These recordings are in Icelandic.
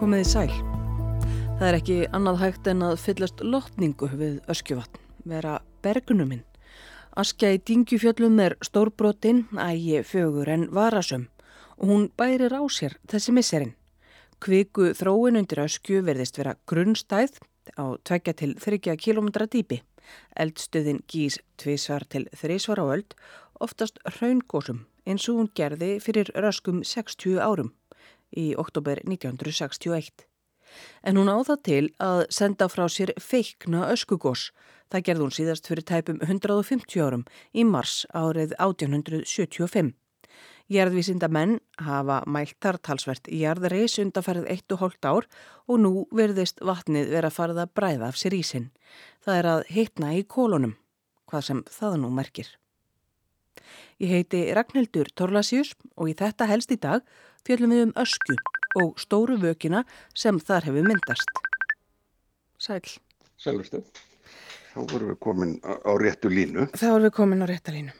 Komiði sæl. Það er ekki annað hægt en að fyllast lotningu við öskjuvatn, vera bergunuminn. Askja í dingjufjöllum er stórbrotinn, ægi fögur en varasum og hún bærir á sér þessi misserinn. Kviku þróin undir öskju verðist vera grunnstæð á 2 til 30 km dýpi. Eldstuðin gís tvísvar til þrísvar á öld, oftast raungósum eins og hún gerði fyrir röskum 60 árum í oktober 1961. En hún á það til að senda frá sér feikna öskugós. Það gerði hún síðast fyrir tæpum 150 árum í mars árið 1875. Jærðvísinda menn hafa mæltar talsvert í jarðreis undarfærið 1,5 ár og nú verðist vatnið vera farið að bræða af sér ísinn. Það er að hitna í kólunum, hvað sem það nú merkir. Ég heiti Ragnhildur Torlasjus og í þetta helst í dag fjöllum við um ösku og stóru vökina sem þar hefur myndast. Sæl. Sælurstu. Þá vorum við komin á réttu línu. Þá vorum við komin á réttu línu.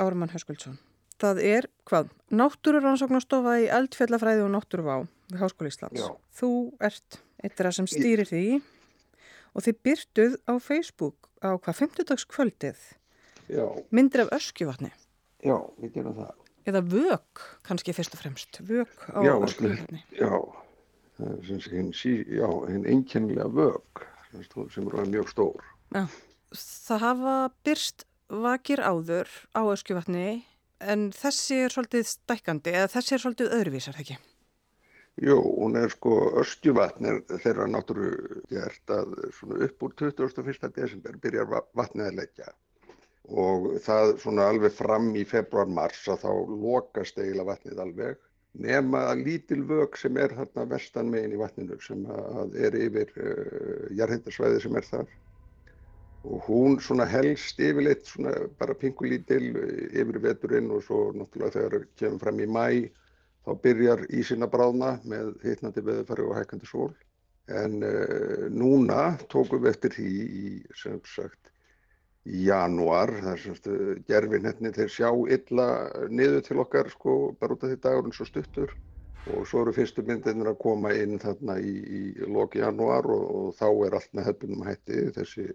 Árumann Höskuldsson. Það er hvað? Náttúrurannsóknastofa í eldfjallafræði og náttúruvá við Háskóli Íslands. Já. Þú ert eitthvað sem stýrir því og þið byrtuð á Facebook á hvað 50 dags kvöldið Já, myndir af öskjuvatni já, við gerum það. Eða vök kannski fyrst og fremst vök á Já, öskjuvatni. Já, sí- já, hinn einkennilega vög sem er orðið mjög stór. Já. Það hafa byrst vakir áður á öskjuvatni en þessi er svolítið stækkandi eða þessi er svolítið öðruvísar ekki. Jú, hún er sko öskjuvatn er þeirra náttúru gert að svona upp úr 21. desember byrjar va- vatnið að leggja og það svona alveg fram í februar-mars að þá lokast eiginlega vatnið alveg nema að lítil vög sem er þarna vestan megin í vatninu sem að er yfir uh, jarðhættasvæði sem er þar og hún svona helst yfirleitt svona bara pingulítil yfir veturinn og svo náttúrulega þegar kemur fram í mæ þá byrjar ísinn að bráðna með hittnandi veðurfari og hækandi sól. En uh, núna tókum við eftir því í, sem sagt, í janúar, þar semst uh, gerfinhetni þeir sjá illa niður til okkar sko bara út af því dagurinn svo stuttur og svo eru fyrstu myndirnir að koma inn þarna í, í loki janúar og, og þá er allt með hefðbundum hætti þessi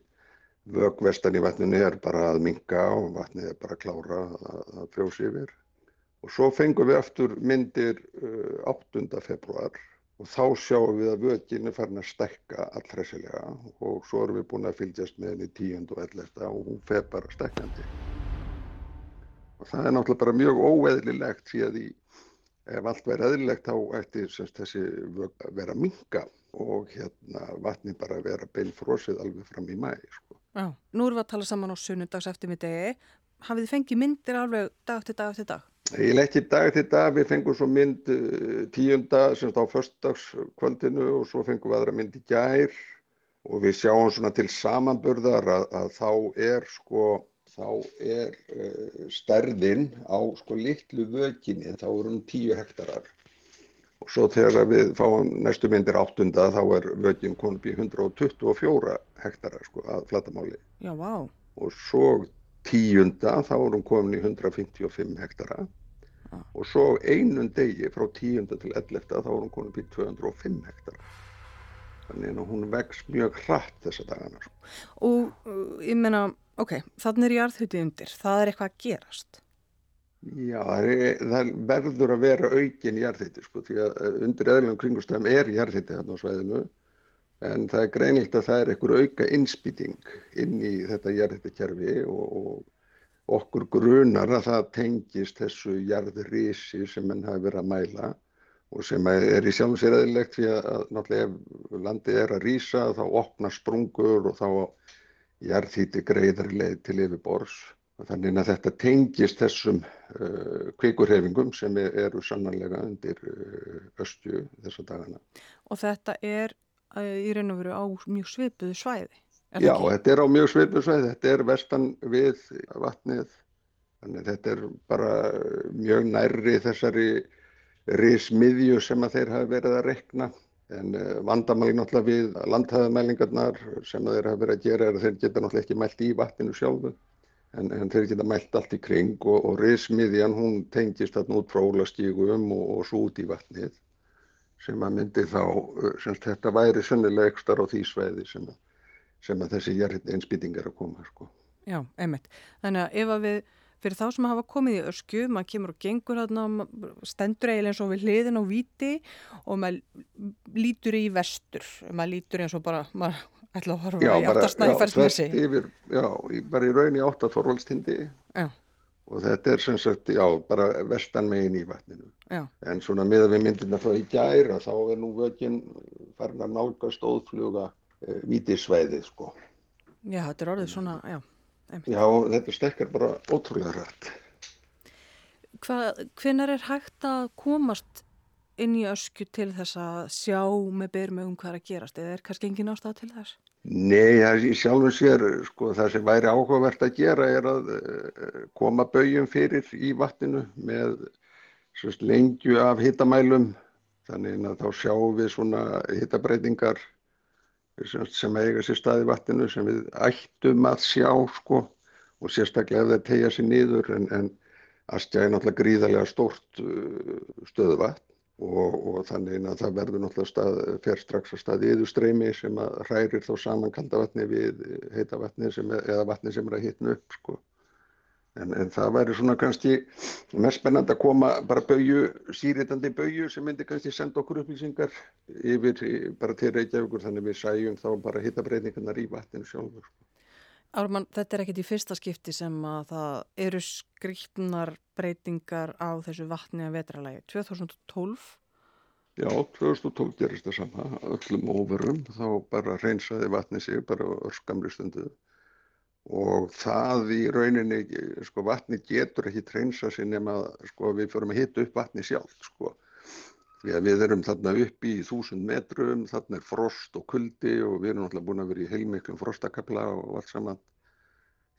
vögvestan í vatninu er bara að minka og vatnið er bara að klára að, að frjósi yfir. Og svo fengum við aftur myndir uh, 8. februar og þá sjáum við að vögin er farin að stækka allhressilega og svo erum við búin að fylgjast með henni 10. og 11. og hún fer bara stækkandi. Og það er náttúrulega bara mjög óeðlilegt því að í, ef allt verið eðlilegt þá ætti semst, þessi vög að vera að minka og hérna vatni bara að vera beinfrosið alveg fram í mæ. Sko. Já. Nú erum við að tala saman á sunnudags eftir mig degi. Hafið þið fengið myndir alveg dag eftir dag eftir dag? Ég ekki dag til dag, við fengum svo mynd uh, tíunda, semst á föstudagskvöldinu og svo fengum við aðra mynd í gær. Og við sjáum svona til samanburðar að, að þá er sko, þá er uh, stærðin á sko litlu vöginni, þá er hún 10 hektarar. Og svo þegar við fáum næstu myndir áttunda þá er vögin konum í 124 hektarar sko að flatamáli Já, vá. og svo tíunda þá er hún komin í 155 hektara Já. og svo einun degi frá tíunda til 11 þá er hún komin upp í 205 hektara þannig að hún vex mjög hratt þessa dagana sko. Og uh, ég meina, ok, þannig er jarðhuti undir. Það er eitthvað að gerast. Já, það, er, verður að vera aukin jarðhiti sko, því að eh, undir eðlum kringustöðum er jarðhiti þarna á svæðinu en það er greinilegt að það er einhver auka innspýting inn í þetta jarðhitikerfi og, og okkur grunar að það tengist þessu jarðrisi sem menn hafi verið að mæla og sem er í sjálfum sér eðlilegt því að, náttúrulega ef landið er að rísa þá opna sprungur og þá jarðhiti greiðar leið til yfirbors Þannig að þetta tengist þessum uh, kvikurhefingum sem er, eru sannanlega undir uh, östju þessa dagana. Og þetta er í raun og veru á mjög svipuðu svæði. Já, ekki? þetta er á mjög svipu sveið, þetta er vestan við vatnið, þannig þetta er bara mjög nærri þessari rismiðju sem að þeir hafa verið að rekna. En uh, vandamáli náttúrulega við landhæðamælingarnar sem þeir hafa verið að gera er að þeir geta náttúrulega ekki mælt í vatninu sjálfu. En, en þeir geta mælt allt í kring og, og rismiðjan hún tengist þarna út frá ólastígum og, og svo út í vatnið sem að myndi þá, semst þetta væri sennilega ekstar á því sveiði sem að, sem að þessi einsbytting er að koma sko. Já, einmitt. Þannig að ef að við, fyrir þá sem hafa komið í öskju, maður kemur og gengur hérna, stendur eiginlega eins og við hliðin á viti og maður lítur í vestur, maður lítur eins og bara, maður ætla að horfa já, í áttasnæðferðsmessi. Já, bara í raun í áttatforvaldstindi. Já og þetta er sem sagt, já, bara vestan megin í vatninu. Já. En svona miða við myndina frá í gæra þá er nú vöginn farin að nálgast óðfluga e, vítisvæðið, sko. Já, þetta er orðið svona, já. Einmitt. Já, þetta stekkar bara ótrúlega rætt. Hvenar er hægt að komast inn í ösku til þess að sjá með byrjum um hvað er að gerast eða er kannski engin ástæða til þess? Nei, það sjálfum sér, sko, það sem væri áhugavert að gera er að uh, koma bauðum fyrir í vatninu með svist, lengju af hittamælum, þannig að þá sjáum við svona hittabreitingar sem, eiga sér stað í vatninu sem við ættum að sjá, sko, og sérstaklega ef það tegja sér nýður en, en Astja er náttúrulega gríðarlega stórt uh, stöðuvatn og, og þannig að það verður náttúrulega stað, fer strax að staði yðurstreymi sem að hrærir þá saman kaldavatni við heita vatni er, eða vatni sem er að hitna upp sko. En, en það væri svona kannski mest spennand að koma bara bauju, síritandi bauju sem myndi kannski senda okkur upplýsingar yfir bara til Reykjavíkur þannig við sæjum þá bara hittabreitingarnar í vatninu sjálfur. Sko. Ármann, þetta er ekkit í fyrsta skipti sem að það eru skripnar breytingar á þessu vatni að vetralægi. 2012? Já, 2012 gerist það sama. Öllum óverum þá bara reynsaði vatni sig bara örskamri stundu og það í rauninni, sko vatni getur ekki reynsa sig nema sko við fyrir að hita upp vatni sjálf sko. Að við erum þarna upp í þúsund metrum, þarna er frost og kuldi og við erum alltaf búin að vera í heilmiklum frostakabla og allt saman.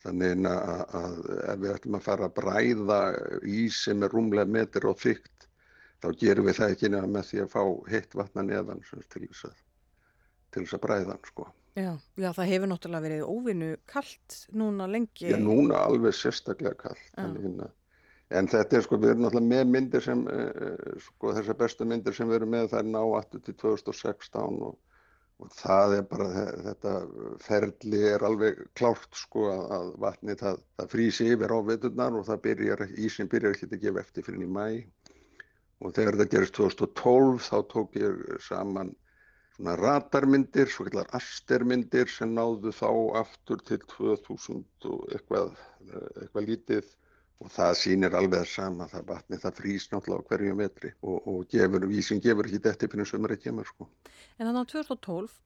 Þannig að, að ef við ætlum að fara að bræða ís sem er rúmlega metur og þygt þá gerum við það ekki nefna með því að fá heitt vatna neðan til þess að, til þess að bræða hann sko. Já, já, það hefur náttúrulega verið óvinnu kallt núna lengi. Já, núna alveg sérstaklega kallt. En þetta er sko, við erum náttúrulega með myndir sem, eh, sko þessar bestu myndir sem við erum með það er ná aftur til 2016 og og það er bara þetta ferli er alveg klárt sko að vatni það, það frýsi yfir á veturnar og það byrjar, ísin byrjar ekki að gefa eftir fyrir í mæ og þegar það gerist 2012 þá tók ég saman svona radarmyndir, svo kallar astermyndir sem náðu þá aftur til 2000 og eitthvað, eitthvað lítið og það sýnir alveg sama, það vatni það frýs náttúrulega á hverju metri og, og gefur, vísin gefur ekki þetta fyrir að mér sko. En þannig á 2012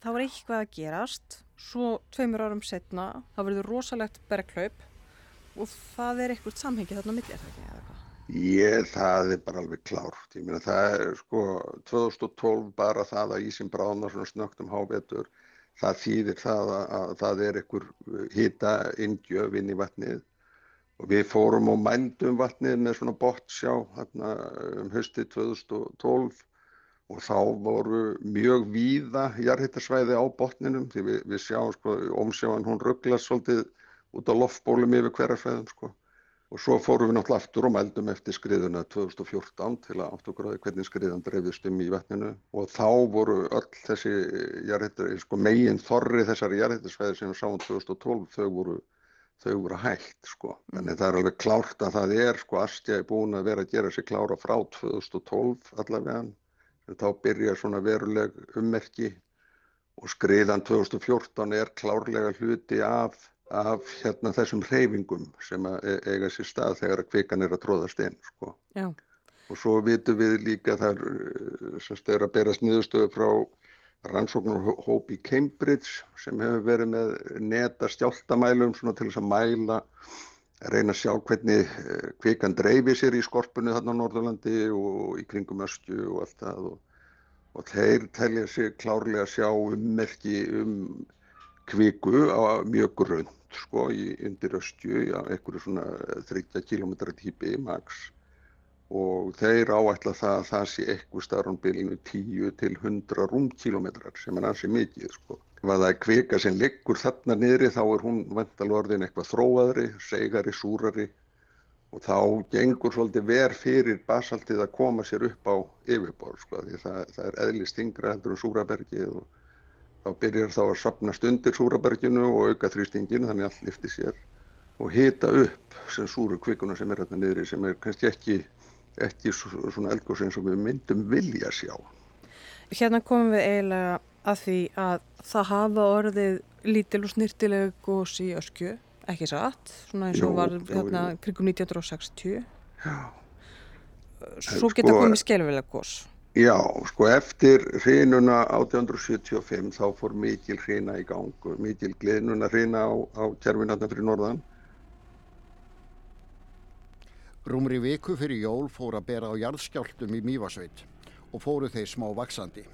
þá var eitthvað að gerast svo tveimur árum setna þá verður rosalegt bergklaup og það er eitthvað samhengi þarna millir er það ekki eða hvað? Ég, það er bara alveg klárt, ég meina það er sko 2012 bara það að ísin bráðnar svona snögt um hávetur það þýðir það að, að það er einhver hita indjöf inn í vatnið og við fórum og mændum vatnið með svona bottsjá hérna um hösti 2012 og þá voru mjög víða jarðhittasvæði á botninum því við, við sjáum sko omsjáan hún rugglast svolítið út á loftbólum yfir hverjarsvæðum sko. Og svo fórum við náttúrulega aftur og mældum eftir skriðuna 2014 til að áttu gráði hvernig skriðan dreifist um í vatninu. Og þá voru öll þessi jarðhittar, sko megin þorri þessari jarðhittasvæði sem við sáum 2012 þau voru þau voru hægt sko. Þannig það er alveg klárt að það er sko Astja er búin að vera að gera sig klára frá 2012 allavega. Þá byrja svona veruleg ummerki og skriðan 2014 er klárlega hluti af, af hérna þessum hreyfingum sem e, eiga sér stað þegar að kvikan er að tróðast inn sko. Já. Og svo vitum við líka þar sem stöður að berast niðurstöðu frá rannsóknarhóp í Cambridge sem hefur verið með neta stjáltamælum til þess að mæla reyna að sjá hvernig eh, kvikan dreifi sér í skorpunni þarna á Norðurlandi og í kringum östju og allt það og, og þeir telja sér klárlega að sjá ummerki um kviku á mjög grönt sko í undir östju, já, einhverju svona 30 km típi max og þeir áætla það að það sé eitthvað starfnbylinu 10 til 100 rúmkilometrar sem er ansið mikið sko. Ef það er kvika sem liggur þarna niðri þá er hún vantalorðin eitthvað þróaðri, segari, súrari og þá gengur svolítið ver fyrir basaltið að koma sér upp á yfirbor sko, því það, það er eðlist yngra heldur um súrabergið og þá byrjar þá að sapnast undir súraberginu og auka þrýstingin þannig allt lifti sér og hita upp sem súru kvikuna sem er hérna niðri sem er kannski ekki, ekki svona eldgóðs eins og við myndum vilja sjá. Hérna komum við eiginlega að því að það hafa orðið lítil og snirtileg gós í öskju ekki satt, svona eins og var hérna kringum 1960 Já. Svo geta sko, komið skelvilega gós Já, sko eftir hrinuna 1875 þá fór mikil hrina í gang mikil gleðnuna hrina á, á kjærfinatna fyrir norðan Rúmri viku fyrir jól fór að bera á jarðskjáltum í Mývasveit og fóru þeir smá vaksandi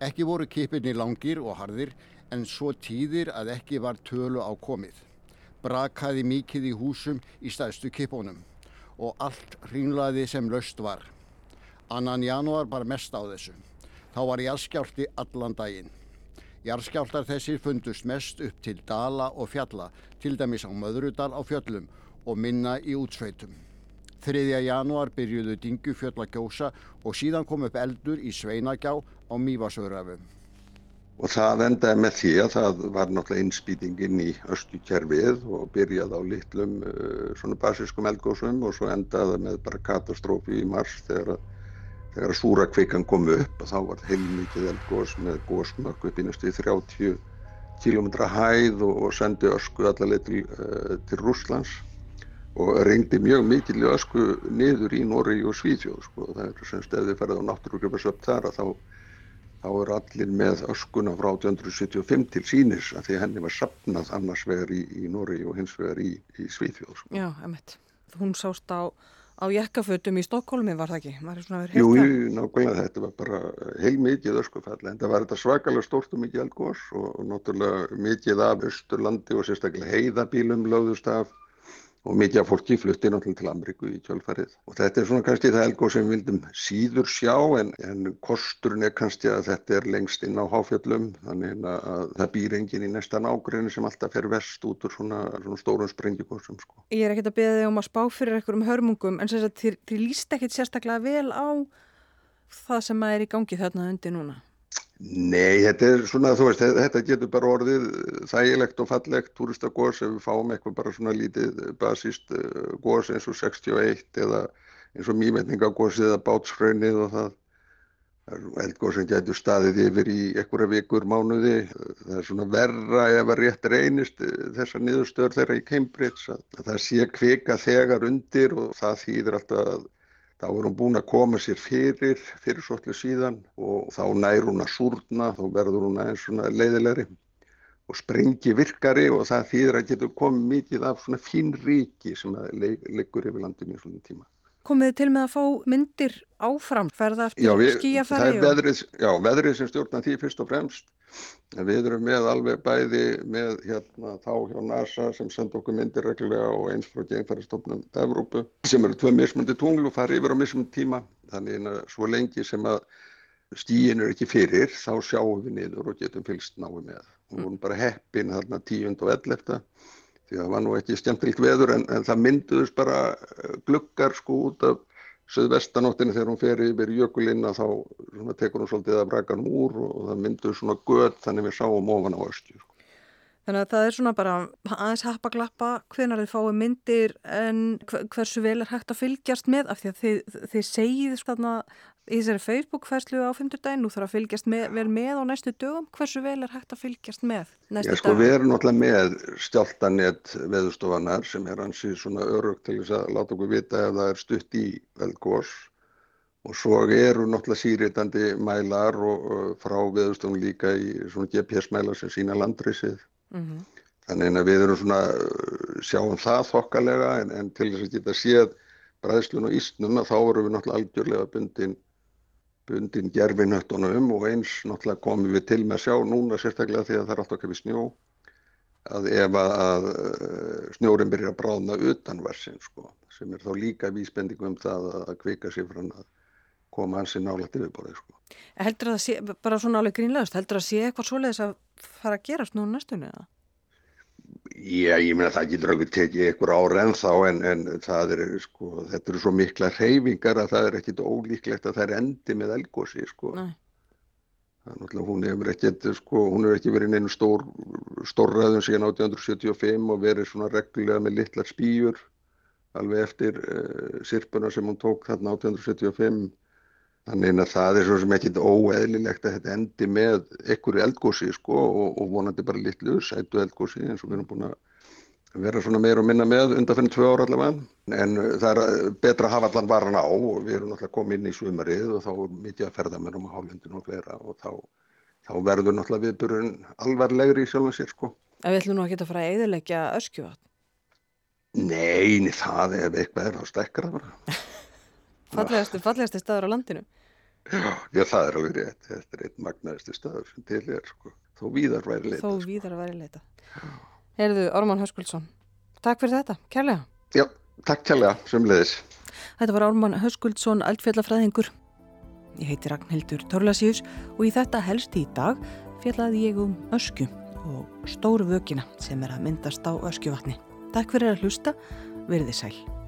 Ekki voru kipinni langir og harðir en svo tíðir að ekki var tölu á komið brakaði mikið í húsum í stæðstu kipunum og allt hrínlaði sem löst var. Annan janúar bar mest á þessu. Þá var jarðskjálti allan daginn. Jarðskjáltar þessir fundust mest upp til dala og fjalla, til dæmis á Möðrudal á fjöllum og minna í útsveitum. 3. janúar byrjuðu Dingufjöll að gjósa og síðan kom upp eldur í Sveinagjá á Mývasöðrafum. Og það endaði með því að það var náttúrulega innspýtingin í östukerfið og byrjaði á litlum uh, svona basískum eldgóðsum og svo endaði með bara katastrófi í mars þegar að, þegar að súra kvikan kom upp og þá var heilmikið eldgóðs með góðsmökk upp í 30 km hæð og, sendi ösku allaveg til, uh, til Rúslands og reyndi mjög mikil ösku niður í Nóri og Svíðjóð sko. Það er semst ef þið ferði á náttúrugröfasöpt þar að þá þá eru allir með öskuna frá 1875 til sínis að því henni var sapnað annars vegar í, í Nóri og hins vegar í, í Svíþjóð. Sko. Já, emitt. Hún sást á, á jekkafötum í Stokkólmi, var það ekki? Jú, nákvæmlega, þetta var bara heilmikið öskufall, en það var þetta svakalega stórt og mikið elgós og, og náttúrulega mikið af Östurlandi og sérstaklega heiðabílum lögðust af og mikið af fólki flutti náttúrulega til Ameríku í kjölfarið. Og þetta er svona kannski það elgóð sem við vildum síður sjá en, en kosturinn er kannski að þetta er lengst inn á háfjöllum. Þannig að það býr engin í næsta nágrinni sem alltaf fer vest út úr svona, svona stórum sprengjukosum sko. Ég er ekkert að beða þig um að spá fyrir einhverjum hörmungum en þið líst ekkert sérstaklega vel á það sem er í gangi þarna undir núna Nei, þetta er svona, þú veist, þetta getur bara orðið þægilegt og fallegt túristagós ef við fáum eitthvað bara svona lítið basíst eh, gós eins og 61 eða eins og mývetningagósið eða bátsfröynið og það eldgóð sem getur staðið yfir í einhverja vikur mánuði. Það er svona verra ef að rétt reynist eh, þessar niðurstöður þeirra í Cambridge að það sé kvika þegar undir og það þýðir alltaf að Þá er hún búin að koma sér fyrir, fyrir svolítið síðan og þá nær hún að súrna, þá verður hún aðeins svona leiðilegri og sprengi virkari og það þýðir að getur komið mikið af svona fín ríki sem leggur yfir landinu í svona tíma. Komið til með að fá myndir áfram, ferða eftir er veðrið, já, veðrið sem stjórna því fyrst og fremst En við erum með alveg bæði með hérna þá hjá NASA sem senda okkur myndir reglulega og eins frá gegnfærastofnum Evrópu sem eru tvö mismundi tungl og fara yfir á mismundi tíma. Þannig að svo lengi sem að stíin er ekki fyrir þá sjáum við niður og getum fylgst náðu með. Við vorum bara heppin þarna tíund og ellefta því að það var nú ekki stjæmtilt veður en, en það mynduðist bara gluggar sko út af söðvestanóttinu þegar hún fer yfir jökulina þá tekur hún svolítið að braka hann úr og það myndur svona gött þannig við sáum ofan á. Sko. Þannig að það er svona bara aðeins happaglappa hvenar þið fáið myndir en hversu vel er hægt að fylgjast með af því að þið, þið segið þarna í þessari Facebook-fæslu á 50 daginn, nú þarf að fylgjast með, vel með á næstu dögum, hversu vel er hægt að fylgjast með næstu? Já sko við erum náttúrulega með stjáltanett veðustofanar sem er hansi svona örugt til þess að láta okkur vita ef það er stutt í veldgós og svo eru náttúrulega síritandi mælar og, og frá veðustofun líka í svona GPS-mælar sem sína landrisið. Mm -hmm. Þannig að við erum svona, sjáum það þokkalega en, en til þess að geta séð bræðslun og ísnum að þá erum við náttúrulega algjörlega bundin bundin gerfinöttunum og eins náttúrulega komum við til með að sjá núna sérstaklega því að það er alltaf ekki við snjó að ef að eh, snjórin byrjar að bráðna utanversin sko, sem er þá líka vísbendingum um það að kvika frá að koma hansi nálægt yfirborðið sko. Heldur það sé, bara svona alveg grínlegast, heldur það sé eitthvað svoleiðis að fara að gerast nú næstunni eða? Já, ég meina það getur alveg tekið ykkur ára en þá en, en er sko, þetta eru svo mikla reyfingar að það er ekkit ólíklegt að það er endi með elgósi sko. Að hún hefur ekkit sko, hún hefur ekki verið neinu stór, stórraðum síðan 1875 og verið svona reglulega með litlar spýjur alveg eftir uh, sirpuna sem hún tók þarna 1875 Þannig að það er svo sem ekkit óeðlilegt að þetta endi með einhverju eldgósi sko og, og vonandi bara litlu sætu eldgósi eins og við erum búin að vera svona meir og minna með undan fyrir tvö ára allavega. En það er betra að hafa allan varan á og við erum náttúrulega komið inn í sumarið og þá er mikið að ferða með um á hálfundinu og fleira og þá, þá verður náttúrulega viðburun alvarlegri í sjálfum sér sko. En við ætlum nú að geta að fara að eðilegja öskjuvatn. Nei, það er eitthvað er þá stekkar það bara. Fallegasti, fallegasti staður á landinu. Já, já, það er alveg rétt. Þetta er einn magnaðasti staður sem til er, sko. Þó víðar væri leita. Þó sko. víðar væri leita. Heyrðu, Ármann Höskuldsson, takk fyrir þetta, kærlega. Já, takk kærlega, sem leiðis. Þetta var Ármann Höskuldsson, eldfjallafræðingur. Ég heiti Ragnhildur Torlasíus og í þetta helst í dag fjallaði ég um öskju og stóru vökina sem er að myndast á öskjuvatni. Takk fyrir að hlusta, verði sæl.